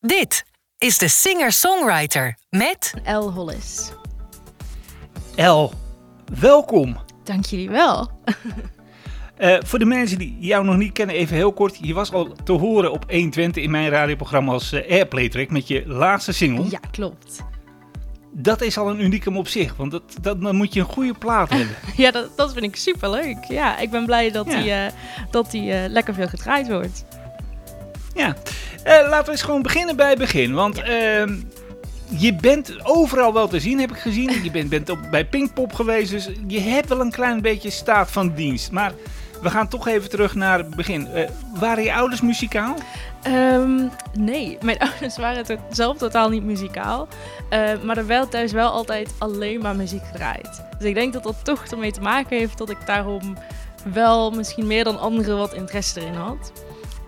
Dit is de singer-songwriter met El Hollis. El, welkom. Dank jullie wel. Uh, voor de mensen die jou nog niet kennen, even heel kort. Je was al te horen op 120 in mijn radioprogramma als uh, Airplay Track met je laatste single. Ja, klopt. Dat is al een unicum op zich, want dat, dat, dan moet je een goede plaat hebben. ja, dat, dat vind ik super leuk. Ja, ik ben blij dat ja. die, uh, dat die lekker veel gedraaid wordt. Ja, laten we eens gewoon beginnen bij het begin. Want ja. Ehm, je bent overal wel te zien, heb ik gezien. Je bent, bent op, bij Pinkpop geweest, dus je hebt wel een klein beetje staat van dienst. Maar we gaan toch even terug naar het begin. Uh, waren je ouders muzikaal? Um, nee, mijn ouders waren to zelf totaal niet muzikaal. Uh, maar er werd thuis wel altijd alleen maar muziek gedraaid. Dus ik denk dat dat toch ermee te maken heeft dat ik daarom wel misschien meer dan anderen wat interesse erin had.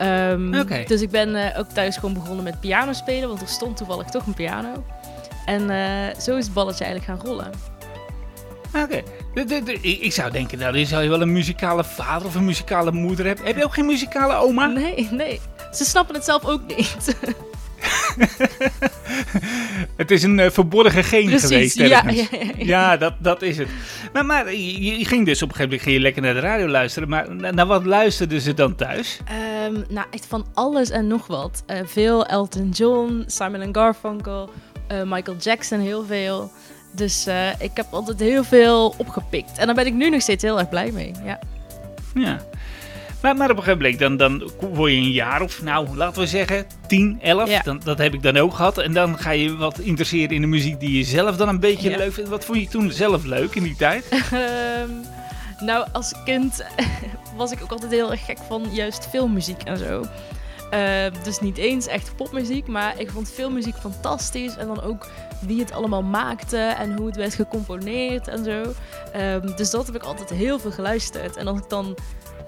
Um, okay. Dus ik ben uh, ook thuis gewoon begonnen met piano spelen, want er stond toevallig toch een piano. En uh, zo is het balletje eigenlijk gaan rollen. Oké, okay. ik zou denken, nou, zou je wel een muzikale vader of een muzikale moeder hebben. Heb je ook geen muzikale oma? Nee, nee. Ze snappen het zelf ook niet. het is een uh, verborgen geen Precies, geweest. Ja, ja, ja, ja, dat, dat is het. Maar, maar je, je, ging dus op een gegeven moment ging je lekker naar de radio luisteren. Maar naar, wat luisterden ze dan thuis? Um, nou, echt van alles en nog wat. Uh, veel Elton John, Simon Garfunkel, uh, Michael Jackson, heel veel. Dus ik heb altijd heel veel opgepikt. En daar ben ik nu nog steeds heel erg blij mee. Ja. Ja. Maar, maar op een gegeven moment, dan, dan word je een jaar of, nou, laten we zeggen, 10, 11. Ja. Dan, dat heb ik dan ook gehad. En dan ga je wat interesseren in de muziek die je zelf dan een beetje Ja. leuk vindt. Wat vond je toen zelf leuk in die tijd? Ehm, nou, als kind was ik ook altijd heel erg gek van juist filmmuziek en zo. Ehm, dus niet eens echt popmuziek, maar ik vond filmmuziek fantastisch. En dan ook wie het allemaal maakte en hoe het werd gecomponeerd en zo. Ehm, dus dat heb ik altijd heel veel geluisterd. En als ik dan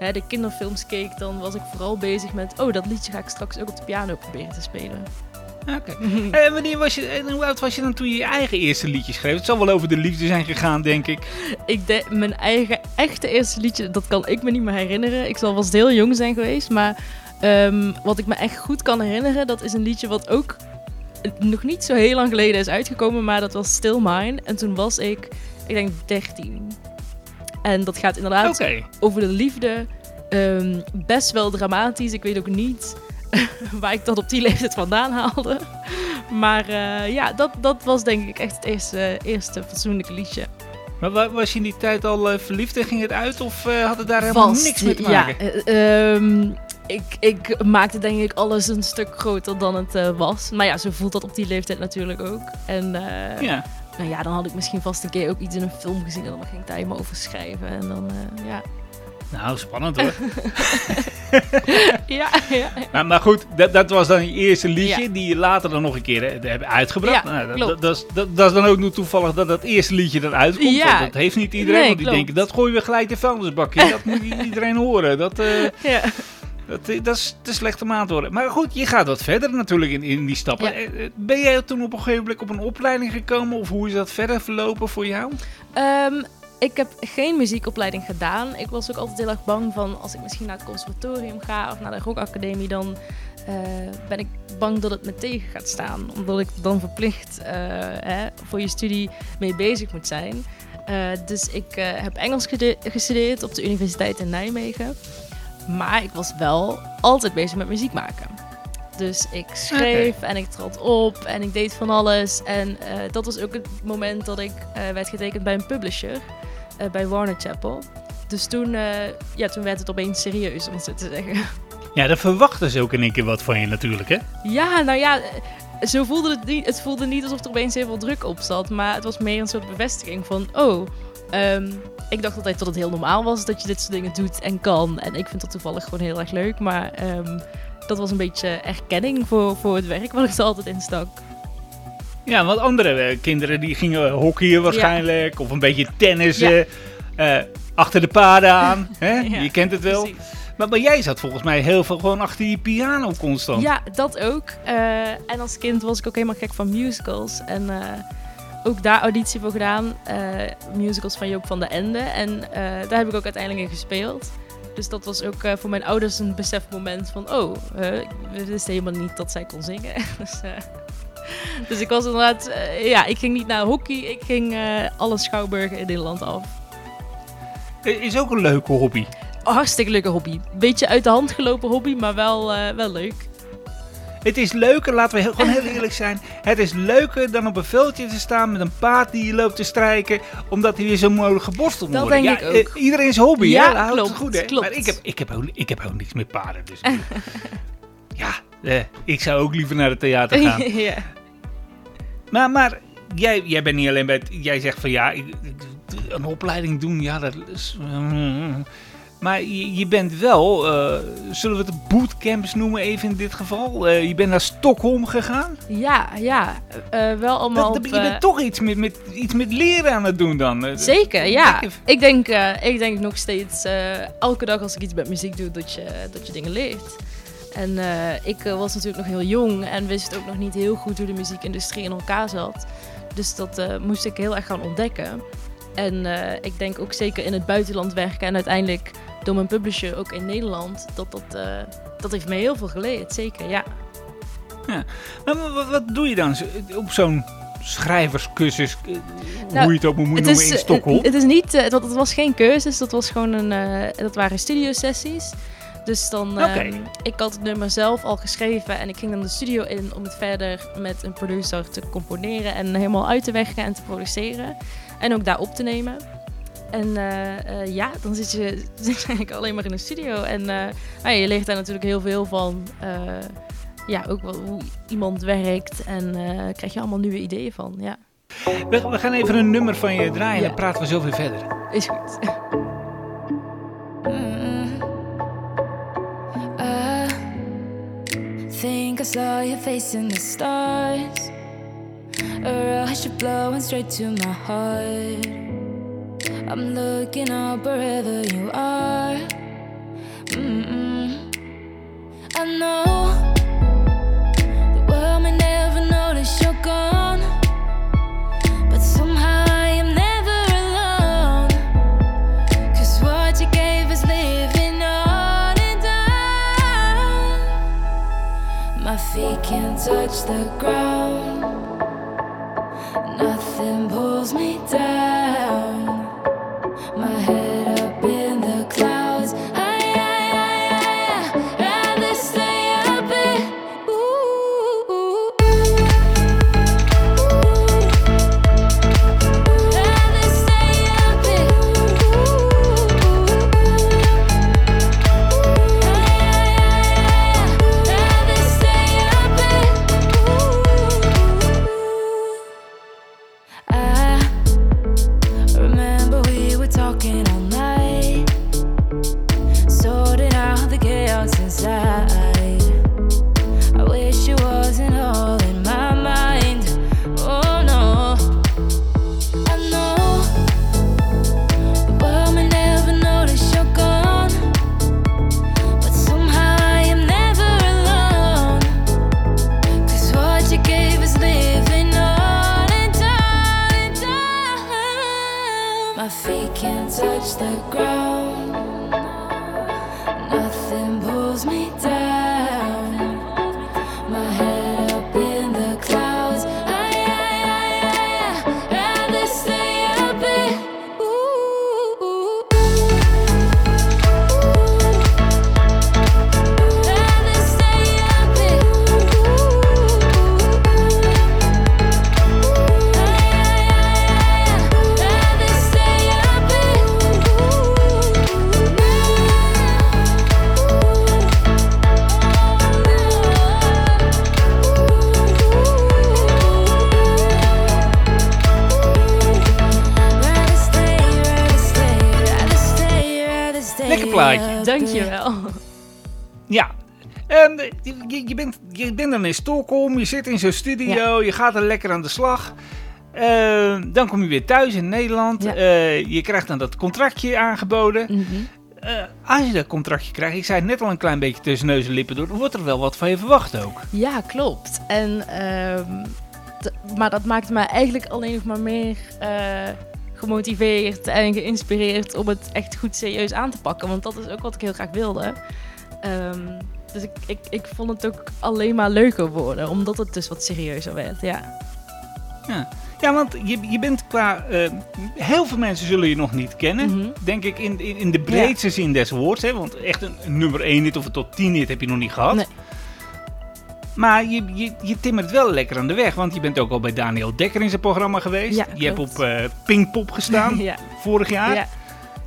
hè, de kinderfilms keek, dan was ik vooral bezig met... oh, dat liedje ga ik straks ook op de piano proberen te spelen. Oké. En wanneer was je, en hoe oud was je dan toen je je eigen eerste liedje schreef? Het zal wel over de liefde zijn gegaan, denk ik. Ik de, mijn eigen echte eerste liedje, dat kan ik me niet meer herinneren. Ik zal vast heel jong zijn geweest, maar ehm, wat ik me echt goed kan herinneren, dat is een liedje wat ook nog niet zo heel lang geleden is uitgekomen, maar dat was Still Mine. En toen was ik, ik denk 13. En dat gaat inderdaad over de liefde. Ehm, best wel dramatisch. Ik weet ook niet waar ik dat op die leeftijd vandaan haalde. Maar eh, ja, dat, dat was denk ik echt het eerste, eerste fatsoenlijke liedje. Maar wa- was je in die tijd al eh, verliefd en ging het uit? Of eh, had het daar helemaal Vast, niks mee te maken? Ja, eh, ehm, ik, ik maakte denk ik alles een stuk groter dan het was. Maar ja, zo voelt dat op die leeftijd natuurlijk ook. En Ja. Nou ja, dan had ik misschien vast een keer ook iets in een film gezien. En dan ging ik daar helemaal over schrijven. En dan, eh, ja. Nou, spannend hoor. ja, ja. maar, maar goed, dat, dat was dan je eerste liedje Ja. die je later dan nog een keer hè, hebt uitgebracht. Ja, nou, dat, dat, dat, is, dat, dat is dan ook nog toevallig dat dat eerste liedje dan uitkomt. Ja. Want dat heeft niet iedereen. Nee, want die klopt. denken, dat gooien we gelijk de vuilnisbakje. dat moet iedereen horen. Dat, eh, ja. Dat, dat is te slecht om aan te horen. Maar goed, je gaat wat verder natuurlijk in, in die stappen. Ja. Eh, eh, Ben jij toen op een gegeven moment op een opleiding gekomen? Of hoe is dat verder verlopen voor jou? Ehm, ik heb geen muziekopleiding gedaan. Ik was ook altijd heel erg bang van als ik misschien naar het conservatorium ga of naar de rockacademie, dan eh, ben ik bang dat het me tegen gaat staan. Omdat ik dan verplicht hè, voor je studie mee bezig moet zijn. Dus ik heb Engels gestudeerd op de Universiteit in Nijmegen. Maar ik was wel altijd bezig met muziek maken. Dus ik schreef en ik trad op en ik deed van alles. En eh, dat was ook het moment dat ik eh, werd getekend bij een publisher. eh, bij Warner Chappell. Dus toen, ja, toen werd het opeens serieus, om het zo te zeggen. Ja, dan verwachten ze ook in één keer wat van je natuurlijk, hè? Ja, nou ja, zo voelde het niet. Het voelde niet alsof er opeens heel veel druk op zat. Maar het was meer een soort bevestiging van, oh, ehm, ik dacht altijd dat het heel normaal was dat je dit soort dingen doet en kan. En ik vind dat toevallig gewoon heel erg leuk. Maar ehm, dat was een beetje erkenning voor, voor het werk wat ik er altijd in stak. Ja, want andere eh, kinderen die gingen hockeyen waarschijnlijk. Of een beetje tennissen. eh, achter de paden aan. Hè? Ja, je kent het wel. precies. Maar, maar jij zat volgens mij heel veel gewoon achter die piano constant. Ja, dat ook. Eh, en als kind was ik ook helemaal gek van musicals. En ook daar auditie voor gedaan. Eh, musicals van Joop van den Ende. En eh, daar heb ik ook uiteindelijk in gespeeld. Dus dat was ook eh, voor mijn ouders een besefmoment van... Oh, eh, ik wist helemaal niet dat zij kon zingen. dus, dus ik was inderdaad... ja, ik ging niet naar hockey. Ik ging alle schouwburgen in Nederland af. Is ook een leuke hobby. Hartstikke leuke hobby. Beetje uit de hand gelopen hobby, maar wel, wel leuk. Het is leuker, laten we heel, gewoon heel eerlijk zijn. Het is leuker dan op een veldje te staan met een paard die je loopt te strijken. Omdat hij weer zo mooi geborsteld moet Dat worden. denk ja, ik ook. eh, iedereen zijn hobby, Ja, hè? Houdt het klopt, goed, hè? klopt. Maar ik heb, ik, heb ook, ik heb ook niks met paarden. Dus ja, eh, ik zou ook liever naar het theater gaan. ja. Maar, maar jij, jij bent niet alleen bij het, Jij zegt van ja, ik, ik- een opleiding doen, ja, dat is... Maar je, je bent wel, eh, zullen we het bootcamps noemen even in dit geval? Eh, je bent naar Stockholm gegaan? Ja, ja. eh, wel allemaal Dat, op, je bent toch iets met, met, iets met leren aan het doen dan? Zeker, ja. Ik denk, ik denk nog steeds, elke dag als ik iets met muziek doe, dat je, dat je dingen leert. En ik was natuurlijk nog heel jong en wist ook nog niet heel goed hoe de muziekindustrie in elkaar zat. Dus dat moest ik heel erg gaan ontdekken. En ik denk ook zeker in het buitenland werken en uiteindelijk door mijn publisher ook in Nederland, dat dat, eh, dat heeft me heel veel geleerd, zeker, ja. Maar wat, wat doe je dan zo- op zo'n schrijverscursus, eh, Nou, hoe je het ook moet noemen, is, in eh, Stockholm? Het, is niet, eh, het, het was geen cursus, dat was gewoon een, eh, dat waren studiosessies. Dus dan, ehm, ik had het nummer zelf al geschreven en ik ging dan de studio in om het verder met een producer te componeren en helemaal uit te werken en te produceren. En ook daar op te nemen. En eh, eh, ja, dan zit je, zit je eigenlijk alleen maar in een studio. En eh, nou ja, je leert daar natuurlijk heel veel van. eh, ja, ook wel hoe iemand werkt en eh krijg je allemaal nieuwe ideeën van. Ja, We, we gaan even een nummer van je draaien en Ja. dan praten we zo weer verder. is goed. Think I saw your face in the stars. A rush of blowing straight to my heart. I'm looking up wherever you are. Mm-mm. I know the world may never notice you're gone, but somehow I am never alone. Cause what you gave is living on and on. My feet can't touch the ground. Nothing pulls me down. Dankjewel. Ja. En je, je, bent, je bent dan in Stockholm, je zit in zo'n studio, je gaat er lekker aan de slag. Eh, dan kom je weer thuis in Nederland. Ja. Eh, je krijgt dan dat contractje aangeboden. Mhm. Eh, als je dat contractje krijgt, ik zei het net al een klein beetje tussen neus en lippen door, wordt er wel wat van je verwacht ook. Ja, klopt. En, ehm, maar dat maakt mij eigenlijk alleen nog maar meer gemotiveerd en geïnspireerd om het echt goed serieus aan te pakken. Want dat is ook wat ik heel graag wilde. Ehm, dus ik, ik, ik vond het ook alleen maar leuker worden, omdat het dus wat serieuzer werd. Ja, Ja, ja want je, je bent qua... eh, heel veel mensen zullen je nog niet kennen. Mhm. Denk ik in, in, in de breedste zin des woords. Hè? Want echt een, een nummer 1 hit of een tot 10 hit heb je nog niet gehad. Nee. Maar je, je, je timmert wel lekker aan de weg. Want je bent ook al bij Daniel Dekker in zijn programma geweest. Ja, je hebt op eh, Pinkpop gestaan ja. vorig jaar. ja.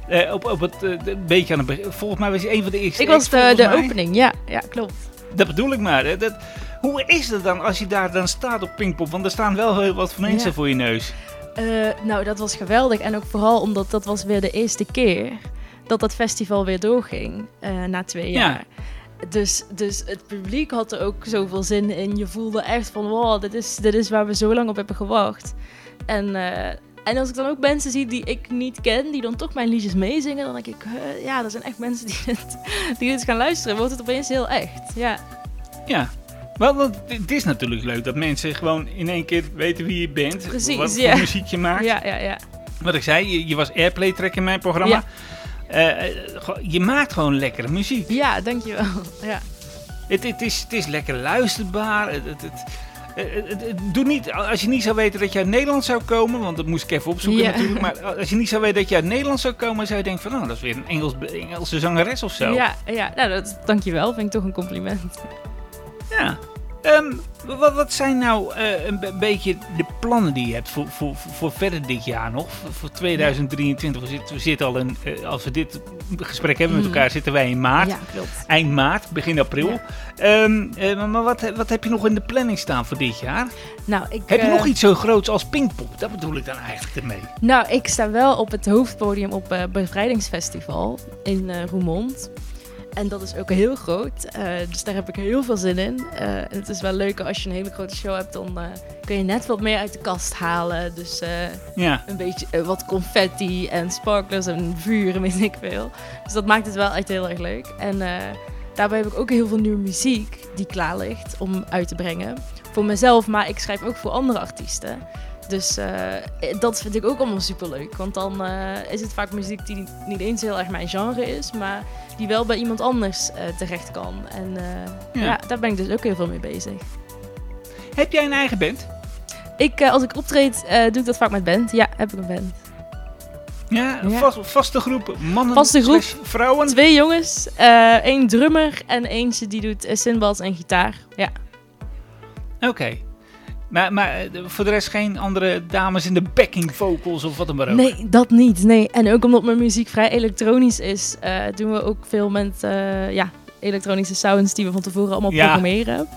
Eh, op, op het eh, beetje aan het begin. Volgens mij was je een van de eerste. Ik was de, de opening, ja, ja, klopt. Dat bedoel ik maar. Hè. Dat, hoe is het dan als je daar dan staat op Pinkpop? Want er staan wel heel wat mensen voor je neus. Nou, dat was geweldig. En ook vooral omdat dat was weer de eerste keer dat dat festival weer doorging na twee Ja. jaar. Dus, dus het publiek had er ook zoveel zin in. Je voelde echt van, wow, dit is, dit is waar we zo lang op hebben gewacht. En, eh, en als ik dan ook mensen zie die ik niet ken, die dan toch mijn liedjes meezingen, dan denk ik, ja, er zijn echt mensen die dit, die dit gaan luisteren. Wordt het opeens heel echt. Ja, Ja. Wel, want het is natuurlijk leuk dat mensen gewoon in één keer weten wie je bent. Precies, wat voor ja. muziek je maakt. ja, ja, ja. Wat ik zei, je, je was airplay track in mijn programma. Ja. Eh, eh, je maakt gewoon lekkere muziek. Ja, dankjewel. Ja. Het, het, is, het is lekker luisterbaar. Het, het, het, doet niet, als je niet zou weten dat je uit Nederland zou komen, want dat moest ik even opzoeken natuurlijk. Maar als je niet zou weten dat je uit Nederland zou komen, zou je denken van, oh, dat is weer een Engels, Engelse zangeres of zo. Ja, ja. Nou, dat, dankjewel. Vind ik toch een compliment. Ja. Ehm, wat, wat zijn nou eh, een be- beetje de plannen die je hebt voor, voor, voor, verder dit jaar nog? Voor, voor 2023. We zitten, we zitten al in, eh, als we dit gesprek hebben met Mhm. elkaar, zitten wij in maart. Ja. Eind maart, begin april. Ja. Ehm, eh, maar wat, wat heb je nog in de planning staan voor dit jaar? Nou, ik, Heb je nog iets zo groots als Pinkpop? Dat bedoel ik dan eigenlijk ermee. Nou, ik sta wel op het hoofdpodium op Bevrijdingsfestival in Roermond. En dat is ook heel groot. eh, dus daar heb ik heel veel zin in. Eh, en het is wel leuk als je een hele grote show hebt, dan eh, kun je net wat meer uit de kast halen. Dus Ja. een beetje wat confetti en sparklers en vuur en weet ik veel. Dus dat maakt het wel echt heel erg leuk. En daarbij heb ik ook heel veel nieuwe muziek die klaar ligt om uit te brengen. Voor mezelf, maar ik schrijf ook voor andere artiesten. Dus eh, dat vind ik ook allemaal super leuk. Want dan eh, is het vaak muziek die niet eens heel erg mijn genre is, maar die wel bij iemand anders eh, terecht kan. En Ja. ja. daar ben ik dus ook heel veel mee bezig. Heb jij een eigen band? Ik, als ik optreed, doe ik dat vaak met band. Ja, heb ik een band. Ja, een Ja. vast- vaste groep mannen Vaste groep. vrouwen? Twee jongens, één drummer en eentje die doet cymbals en gitaar. Ja. Oké. Maar, maar eh, voor de rest geen andere dames in de backing vocals of wat dan maar ook? Nee, dat niet. Nee. En ook omdat mijn muziek vrij elektronisch is, eh, doen we ook veel met eh, ja, elektronische sounds die we van tevoren allemaal Ja. programmeren.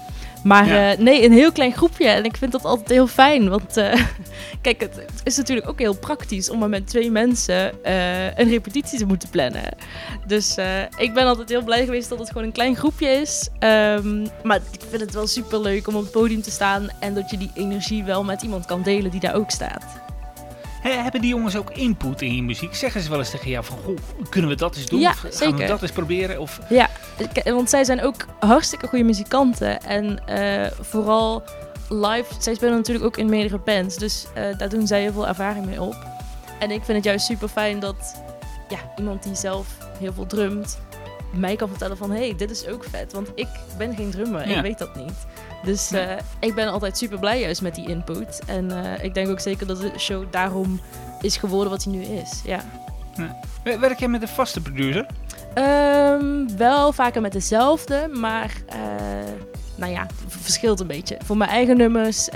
Maar Ja. eh, nee, een heel klein groepje. En ik vind dat altijd heel fijn. Want eh, kijk, het, het is natuurlijk ook heel praktisch om maar met twee mensen eh, een repetitie te moeten plannen. Dus ik ben altijd heel blij geweest dat het gewoon een klein groepje is. Ehm, maar ik vind het wel super leuk om op het podium te staan. En dat je die energie wel met iemand kan delen die daar ook staat. Hebben die jongens ook input in je muziek? Zeggen ze wel eens tegen jou van, goh, kunnen we dat eens doen? Ja, Of gaan we dat eens proberen? Of, Ja, want zij zijn ook hartstikke goede muzikanten. En eh, vooral live, zij spelen natuurlijk ook in meerdere bands. Dus eh, daar doen zij heel veel ervaring mee op. En ik vind het juist super fijn dat ja, iemand die zelf heel veel drumt, mij kan vertellen van... hé, hey, dit is ook vet. Want ik ben geen drummer, Ja. ik weet dat niet. Dus eh, ik ben altijd super blij juist met die input. En eh, ik denk ook zeker dat de show daarom is geworden wat hij nu is. Ja. Wer- Werk jij met een vaste producer? Ehm, wel vaker met dezelfde, maar eh, nou ja, verschilt een beetje. Voor mijn eigen nummers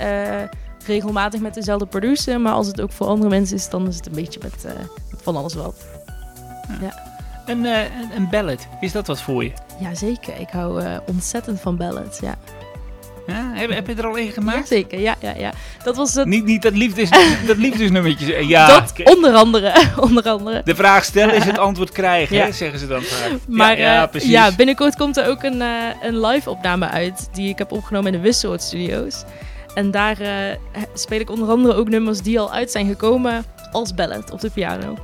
regelmatig met dezelfde producer, maar als het ook voor andere mensen is, dan is het een beetje met, van alles wat. Een, eh, een, een ballad, is dat wat voor je? Jazeker, ik hou ontzettend van ballads, ja. Ja? Heb, heb je er al één gemaakt? Jazeker, ja, ja, ja. Dat was het, Niet, niet dat, liefdes, dat liefdesnummertje. eh, Ja, dat onder andere, onder andere. de vraag stellen is het antwoord krijgen, Ja. hè, zeggen ze dan vaak. Maar ja, ja, eh, precies. ja, binnenkort komt er ook een, eh, een live opname uit die ik heb opgenomen in de Wissoort Studios. En daar speel ik onder andere ook nummers die al uit zijn gekomen als ballad op de piano.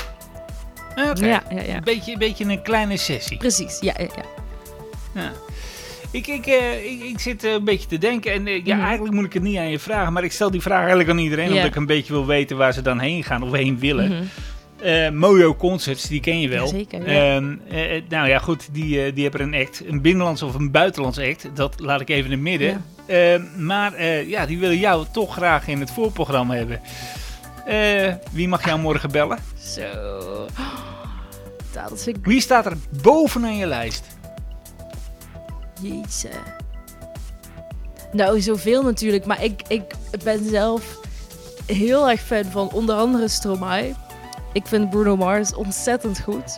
Oké. Ja, ja, ja. Een beetje, een beetje een kleine sessie. Precies, ja, ja, ja. Ik, ik, eh, ik, ik zit eh, een beetje te denken en eh, ja, Mhm. eigenlijk moet ik het niet aan je vragen, maar ik stel die vraag eigenlijk aan iedereen, omdat ik een beetje wil weten waar ze dan heen gaan of heen willen. Eh, Mojo Concerts, die ken je wel. Jazeker, ja. Ehm, eh, eh, nou ja, goed, die, die hebben een act. Een binnenlands of een buitenlands act. Dat laat ik even in het midden. Ehm, maar ja, die willen jou toch graag in het voorprogramma hebben. Wie mag jou morgen bellen? Zo. Dat vind ik... Wie staat er bovenaan je lijst? Jeetje. Nou, zoveel natuurlijk. Maar ik, ik ben zelf heel erg fan van onder andere Stromae. Ik vind Bruno Mars ontzettend goed.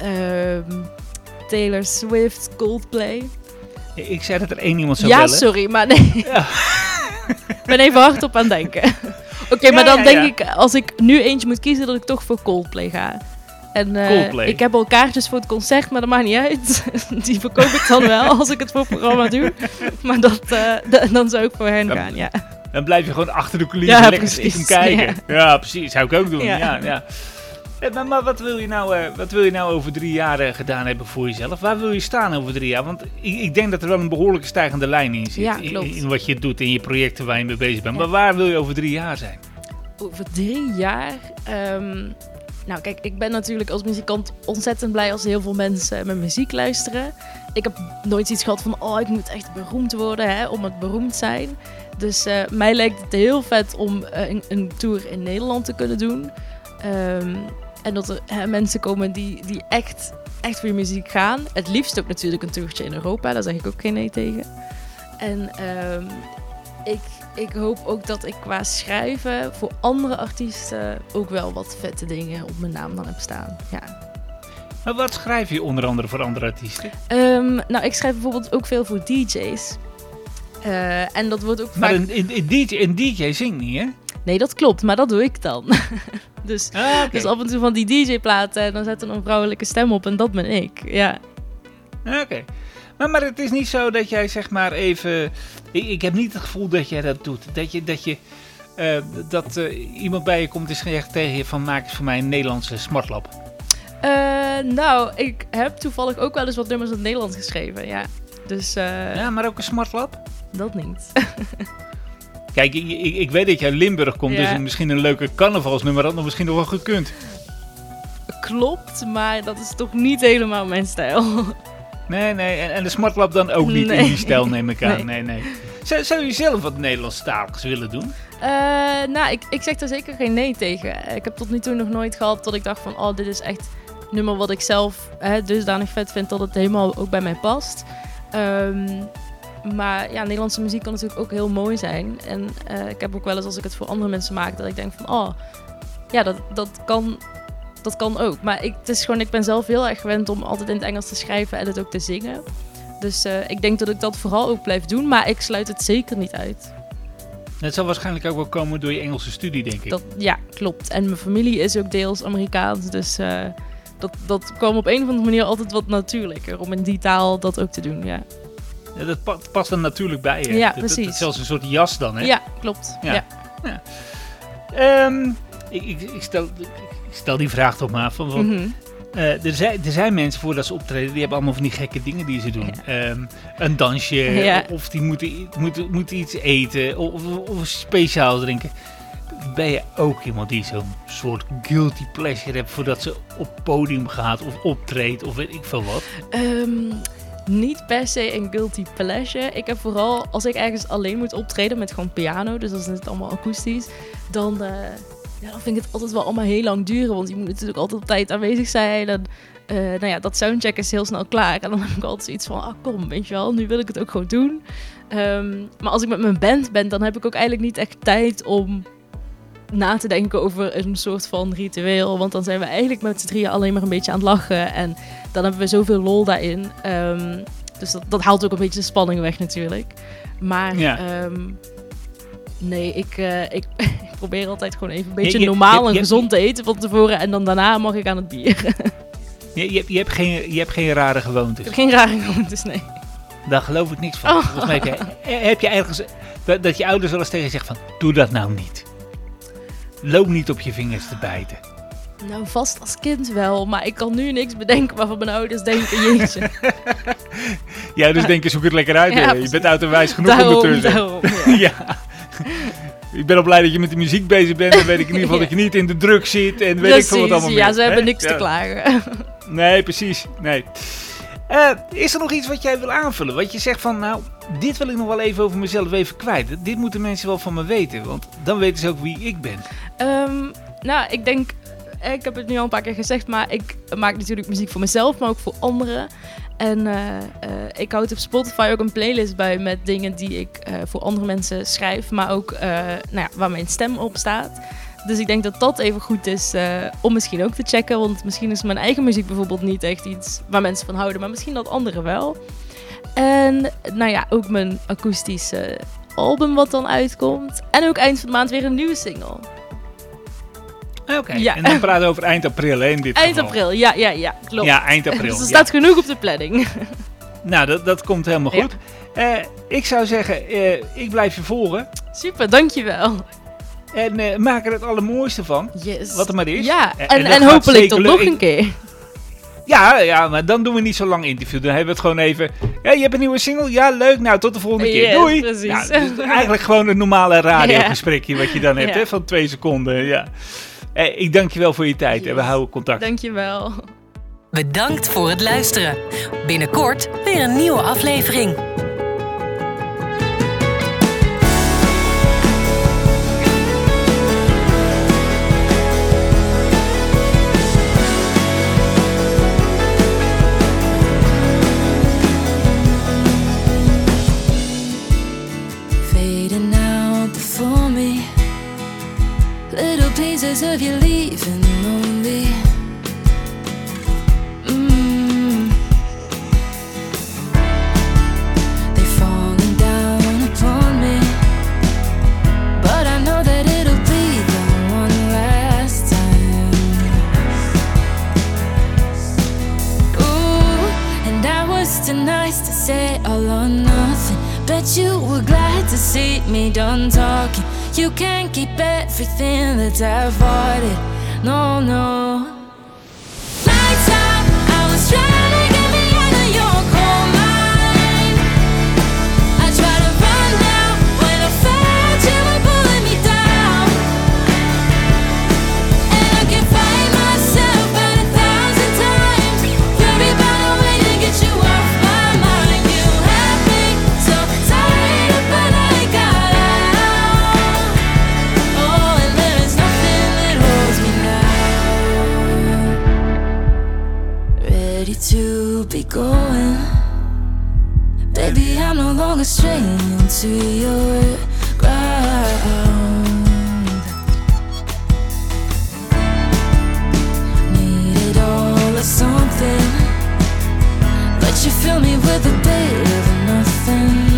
Ehm, Taylor Swift, Coldplay. Ik zei dat er één iemand zou ja, bellen. sorry, maar nee. ik ben even hardop aan het denken. Oké, maar Ja, dan ja, denk ja. ik, als ik nu eentje moet kiezen, dat ik toch voor Coldplay ga. En eh, ik heb al kaartjes voor het concert, maar dat maakt niet uit. Die verkoop ik dan wel als ik het voor het programma doe. Maar dat, eh, dan zou ik voor hen Ja. gaan, ja. Dan blijf je gewoon achter de coulissen Ja, lekker stiekem kijken. Ja. precies. Zou ik ook doen. Ja. Ja. Ja, Eh, Maar, maar wat, wil je nou, wat wil je nou over drie jaar gedaan hebben voor jezelf? Waar wil je staan over drie jaar? Want ik, ik denk dat er wel een behoorlijke stijgende lijn in zit. Ja, in- wat je doet, in je projecten waar je mee bezig bent. Ja. Maar waar wil je over drie jaar zijn? Over drie jaar. ehm, nou, kijk, ik ben natuurlijk als muzikant ontzettend blij als heel veel mensen mijn muziek luisteren. Ik heb nooit iets gehad van, oh, ik moet echt beroemd worden hè, om het beroemd zijn. Dus eh, mij lijkt het heel vet om eh, een, een tour in Nederland te kunnen doen. Ehm, en dat er hè, mensen komen die, die echt, echt voor je muziek gaan. Het liefst ook natuurlijk een toertje in Europa, daar zeg ik ook geen nee tegen. En ehm, ik, ik hoop ook dat ik qua schrijven voor andere artiesten ook wel wat vette dingen op mijn naam dan heb staan. Ja. Maar wat schrijf je onder andere voor andere artiesten? Ehm, nou, ik schrijf bijvoorbeeld ook veel voor DJ's. Eh, en dat wordt ook Maar vaak... een, een, een DJ, een DJ zingt niet, hè? Nee, dat klopt, maar dat doe ik dan. dus, Ah, dus af en toe van die DJ-platen, dan zet er een vrouwelijke stem op en dat ben ik. Ja. Ah, Oké. Maar, maar het is niet zo dat jij zeg maar even... Ik, ik heb niet het gevoel dat jij dat doet. Dat je... Dat je eh, dat eh, iemand bij je komt en zegt tegen je van maak eens voor mij een Nederlandse smartlap. Eh, nou, ik heb toevallig ook wel eens wat nummers in het Nederlands geschreven, ja. Dus Ja, maar ook een smartlap? dat niet. Kijk, ik, ik, ik weet dat je uit Limburg komt, Ja. dus misschien een leuke carnavalsnummer had nog misschien nog wel gekund. Klopt, maar dat is toch niet helemaal mijn stijl. Nee, nee, en, en de smartlap dan ook niet in die stijl neem ik aan. Nee. Nee, nee. Zou, zou je zelf wat Nederlandstaligs willen doen? Eh, nou, ik, ik zeg daar zeker geen nee tegen. Ik heb tot nu toe nog nooit gehad dat ik dacht van... oh, dit is echt nummer wat ik zelf hè, dusdanig vet vind... dat het helemaal ook bij mij past. Ehm, maar ja, Nederlandse muziek kan natuurlijk ook heel mooi zijn. En eh, ik heb ook wel eens als ik het voor andere mensen maak... dat ik denk van, oh, ja, dat, dat, kan, dat kan ook. Maar ik, het is gewoon, ik ben zelf heel erg gewend om altijd in het Engels te schrijven... en het ook te zingen. Dus eh, ik denk dat ik dat vooral ook blijf doen. Maar ik sluit het zeker niet uit. Dat zal waarschijnlijk ook wel komen door je Engelse studie, denk ik. Dat, ja, klopt. En mijn familie is ook deels Amerikaans. Dus eh, dat, dat kwam op een of andere manier altijd wat natuurlijker. Om in die taal dat ook te doen, ja. Ja, dat pa- past dan natuurlijk bij je. Ja, Dat- dat- Dat, precies. is zelfs een soort jas dan, hè? Ja, klopt. Ja. Ja. Ehm, ik, ik, ik, stel, ik stel die vraag toch maar. Van, van, Mhm. eh, er, zijn, er zijn mensen voordat ze optreden, die hebben allemaal van die gekke dingen die ze doen. Ehm, een dansje, Ja. of die moeten, moeten, moeten iets eten, of, of, of speciaal drinken. Ben je ook iemand die zo'n soort guilty pleasure hebt voordat ze op podium gaat of optreedt of weet ik veel wat? Ehm, niet per se een guilty pleasure. Ik heb vooral, als ik ergens alleen moet optreden met gewoon piano, dus dan is het allemaal akoestisch, dan, eh, ja, dan vind ik het altijd wel allemaal heel lang duren. Want je moet natuurlijk altijd op tijd aanwezig zijn. En eh, nou ja, dat soundcheck is heel snel klaar. En dan heb ik altijd zoiets van, ah kom, weet je wel, nu wil ik het ook gewoon doen. Ehm, maar als ik met mijn band ben, dan heb ik ook eigenlijk niet echt tijd om na te denken over een soort van ritueel. Want dan zijn we eigenlijk met z'n drieën alleen maar een beetje aan het lachen. En dan hebben we zoveel lol daarin. Ehm, dus dat, dat haalt ook een beetje de spanning weg natuurlijk. Maar Ja. ehm, nee, ik, eh, ik, ik probeer altijd gewoon even een beetje je- normaal je- en gezond te eten van tevoren. En dan daarna mag ik aan het bier. Je, je, hebt- je, hebt, geen, je hebt geen rare ik gewoontes. heb geen rare gewoontes, nee. Daar geloof ik niks van. Oh. Volgens mij heb je, heb je ergens dat, dat je ouders wel eens tegen je zeggen van doe dat nou niet. Loop niet op je vingers te bijten. Nou, vast als kind wel, maar ik kan nu niks bedenken waarvan mijn ouders denken, jeetje. Ja, dus denk je, zoek het lekker uit. Ja, je bent uit en wijs genoeg daarom, ondertussen. daarom. ja. ja. Ik ben al blij dat je met de muziek bezig bent. Dan weet ik in ieder geval Ja. dat je niet in de druk zit. En weet ik veel wat allemaal ja, meer, ze hebben niks te klagen. Nee, precies. Nee. Eh, is er nog iets wat jij wil aanvullen? Wat je zegt van, nou, dit wil ik nog wel even over mezelf even kwijt. Dit moeten mensen wel van me weten. Want dan weten ze ook wie ik ben. Ehm, nou, ik denk, ik heb het nu al een paar keer gezegd, maar ik maak natuurlijk muziek voor mezelf, maar ook voor anderen. En eh, eh, ik houd op Spotify ook een playlist bij met dingen die ik eh, voor andere mensen schrijf, maar ook nou ja, waar mijn stem op staat. Dus ik denk dat dat even goed is om misschien ook te checken. Want misschien is mijn eigen muziek bijvoorbeeld niet echt iets waar mensen van houden. Maar misschien dat anderen wel. En nou ja, ook mijn akoestische album wat dan uitkomt. En ook eind van de maand weer een nieuwe single. Oké. Ja. En dan praten we over eind april, hè, in dit Eind geval. april, ja, ja, ja, klopt. Ja, eind april. dus er ja. staat genoeg op de planning. Nou, dat, dat komt helemaal goed. Eh, ik zou zeggen, eh, ik blijf je volgen. Super, dankjewel. En eh, maak er het allermooiste van. Yes. Wat er maar is. Ja, En- en, hopelijk tot nog een keer. Ja, ja, maar dan doen we niet zo lang interview. Dan hebben we het gewoon even. Ja, je hebt een nieuwe single? Ja, leuk. Nou, tot de volgende keer. Doei. precies. Ja, dus eigenlijk gewoon een normale radiogesprekje wat je dan hebt, Ja. hè, van twee seconden. Ja. Eh, ik dank je wel voor je tijd en we houden contact. Dankjewel. Bedankt voor het luisteren. Binnenkort weer een nieuwe aflevering. Nice to say all or nothing. Bet you were glad to see me done talking. You can't keep everything that I've wanted. No, no. Ready to be going. Baby, I'm no longer straying to your ground. Need it all or something, but you fill me with a bit of nothing.